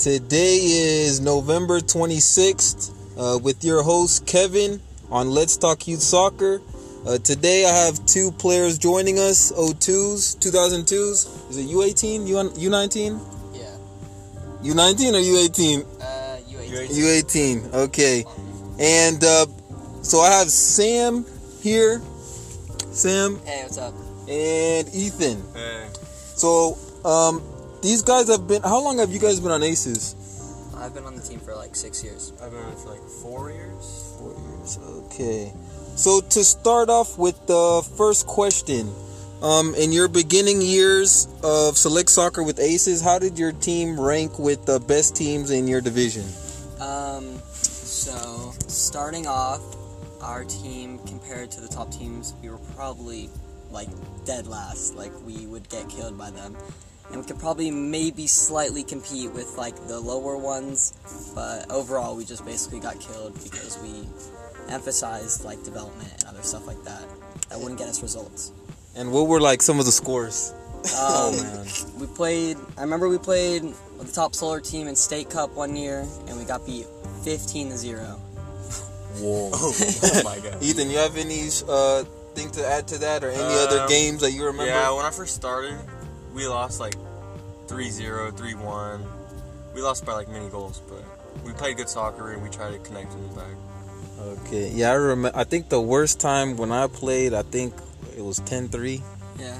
Today is November 26th uh, with your host Kevin on Let's Talk Youth Soccer. Uh, today I have two players joining us, O2s, 2002s. Is it U18, U- U19? Yeah. U19 or U18? Uh, U18. U18, okay. And uh, so I have Sam here, Sam, Hey, what's up? and Ethan. Hey. So um, these guys have been, how long have you guys been on Aces? I've been on the team for like six years. I've been on it for like four years. Four years. Okay. So to start off with the first question, um, in your beginning years of select soccer with Aces, how did your team rank with the best teams in your division? Um, so starting off, our team compared to the top teams, we were probably like dead last. Like we would get killed by them, and we could probably maybe slightly compete with like the lower ones, but overall we just basically got killed because we emphasized like development and other stuff like that. That wouldn't get us results. And what were like some of the scores? Um, man. We played. I remember we played with the top solar team in state cup one year, and we got beat 15 to zero. Whoa. oh my god. Ethan, you have any uh, thing to add to that, or any other Um, games that you remember? Yeah, when I first started, we lost like 3-0, 3-1. We lost by like many goals, but we played good soccer and we tried to connect in the back. Okay. Yeah, I remember. I think the worst time when I played, I think it was 10-3. Yeah,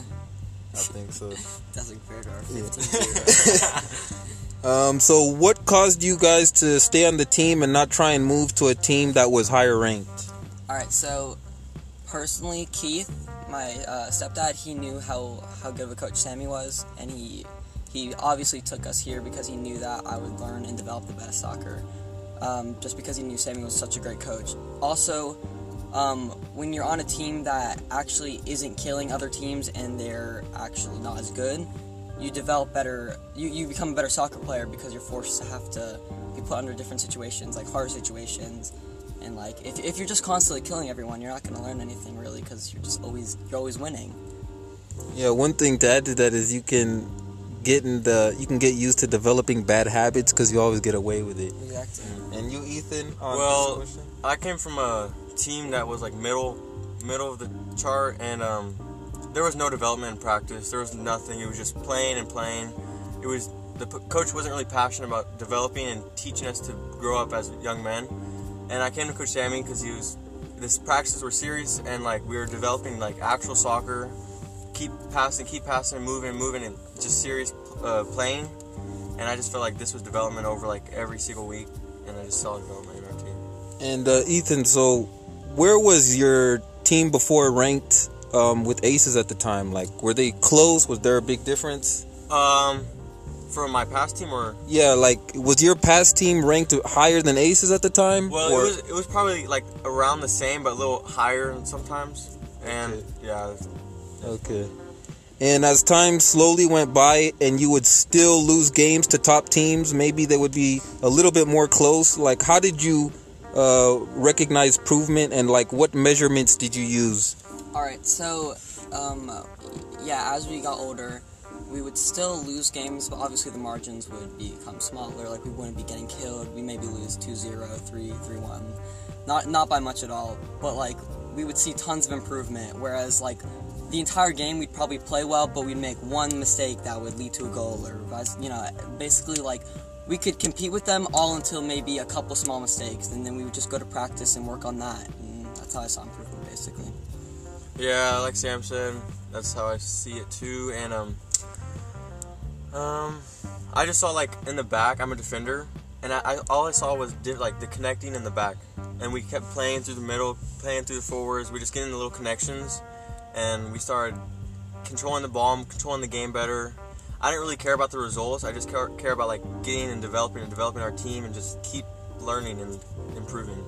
I think so. doesn't compare to our Yeah. 15 0. Um, so what caused you guys to stay on the team and not try and move to a team that was higher ranked? All right, so personally, Keith, my uh, stepdad, he knew how how good of a coach Sammy was, and he he obviously took us here because he knew that I would learn and develop the best soccer. Um, just because he knew Sammy was such a great coach. Also, um, when you're on a team that actually isn't killing other teams and they're actually not as good, you develop better. You, you become a better soccer player because you're forced to have to be put under different situations, like hard situations, and like if, if you're just constantly killing everyone, you're not going to learn anything really because you're just always you're always winning. Yeah, one thing to add to that is you can get in the you can get used to developing bad habits because you always get away with it. Exactly. And you, Ethan? On Well. I came from a team that was like middle middle of the chart and um, there was no development in practice. There was nothing. It was just playing and playing. It was the p- coach wasn't really passionate about developing and teaching us to grow up as young men. And I came to Coach Sammy because he was this practices were serious and like we were developing like actual soccer, keep passing, keep passing, and moving moving, and just serious uh, playing. And I just felt like this was development over like every single week, and I just saw development in our team. and uh, Ethan, so where was your team before ranked um, with Aces at the time? Like, were they close? Was there a big difference? Um, from my past team, or Yeah, like was your past team ranked higher than Aces at the time? well, Or- it was it was probably like around the same, but a little higher sometimes. And Okay. yeah, Okay. And as time slowly went by and you would still lose games to top teams, maybe they would be a little bit more close. Like, how did you uh, recognize improvement and, like, what measurements did you use? All right, so um, yeah, as we got older, we would still lose games, but obviously the margins would become smaller. Like we wouldn't be getting killed. We maybe lose 2-0, 3 3-1. Not not by much at all, but like we would see tons of improvement. Whereas like the entire game, we'd probably play well, but we'd make one mistake that would lead to a goal, or you know, basically like we could compete with them all until maybe a couple small mistakes, and then we would just go to practice and work on that. And that's how I saw improvement, basically. yeah, like Sam said, that's how I see it too. And um, um, I just saw like in the back, I'm a defender, and I, I all I saw was like the connecting in the back, and we kept playing through the middle, playing through the forwards. We just getting the little connections, and we started controlling the ball, controlling the game better. I didn't really care about the results. I just care, care about like getting and developing and developing our team and just keep learning and improving.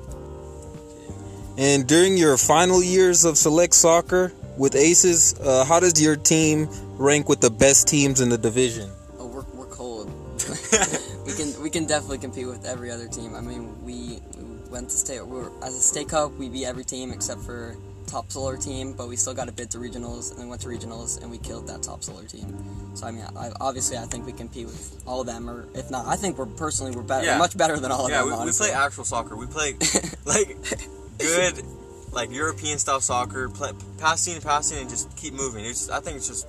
And during your final years of select soccer with Aces, uh, how does your team rank with the best teams in the division? Oh, we're, we're cold. we can we can definitely compete with every other team. I mean, we, we went to state. We were, as a state cup, we beat every team except for top solar team, but we still got a bid to regionals, and then went to regionals, and we killed that top solar team. So I mean, I, obviously, I think we compete with all of them, or if not, I think we're personally we're better, Yeah. much better than all of Yeah, them. we, we play actual soccer. We play like good, like European style soccer. Play, passing, passing, and just keep moving. It's I think it's just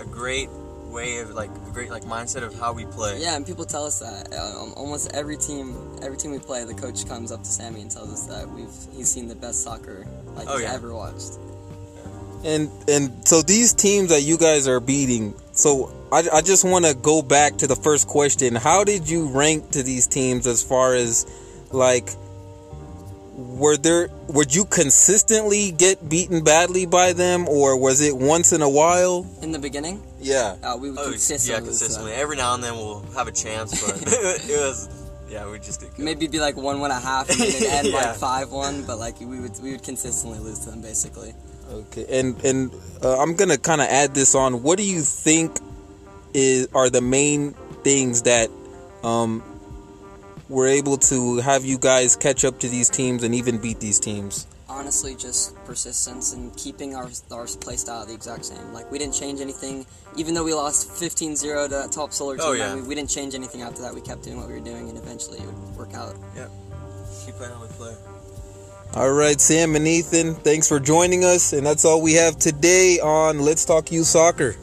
a great way of like a great like mindset of how we play. Yeah, and people tell us that um, almost every team, every team we play, the coach comes up to Sammy and tells us that we've he's seen the best soccer like Oh, he's yeah. ever watched. And and so these teams that you guys are beating, so I, I just want to go back to the first question. How did you rank to these teams as far as like were there would you consistently get beaten badly by them or was it once in a while? In the beginning, Yeah. uh, we would Oh, consistently, yeah, lose to them. consistently. Every now and then we'll have a chance, but it was yeah, we just get killed. Maybe be like one one and a half, and then it'd end Yeah. like five one, but like we would we would consistently lose to them basically. Okay, and and uh, I'm gonna kind of add this on. What do you think is are the main things that um, were able to have you guys catch up to these teams and even beat these teams? Honestly, just persistence and keeping our our play style the exact same. Like we didn't change anything, even though we lost 15-0 to that top solar team. Oh, yeah. we, we didn't change anything after that. We kept doing what we were doing, and eventually it would work out. keep playing how we play. All right, Sam and Ethan, thanks for joining us, and that's all we have today on Let's Talk Youth Soccer.